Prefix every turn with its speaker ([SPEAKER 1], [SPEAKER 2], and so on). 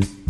[SPEAKER 1] Musik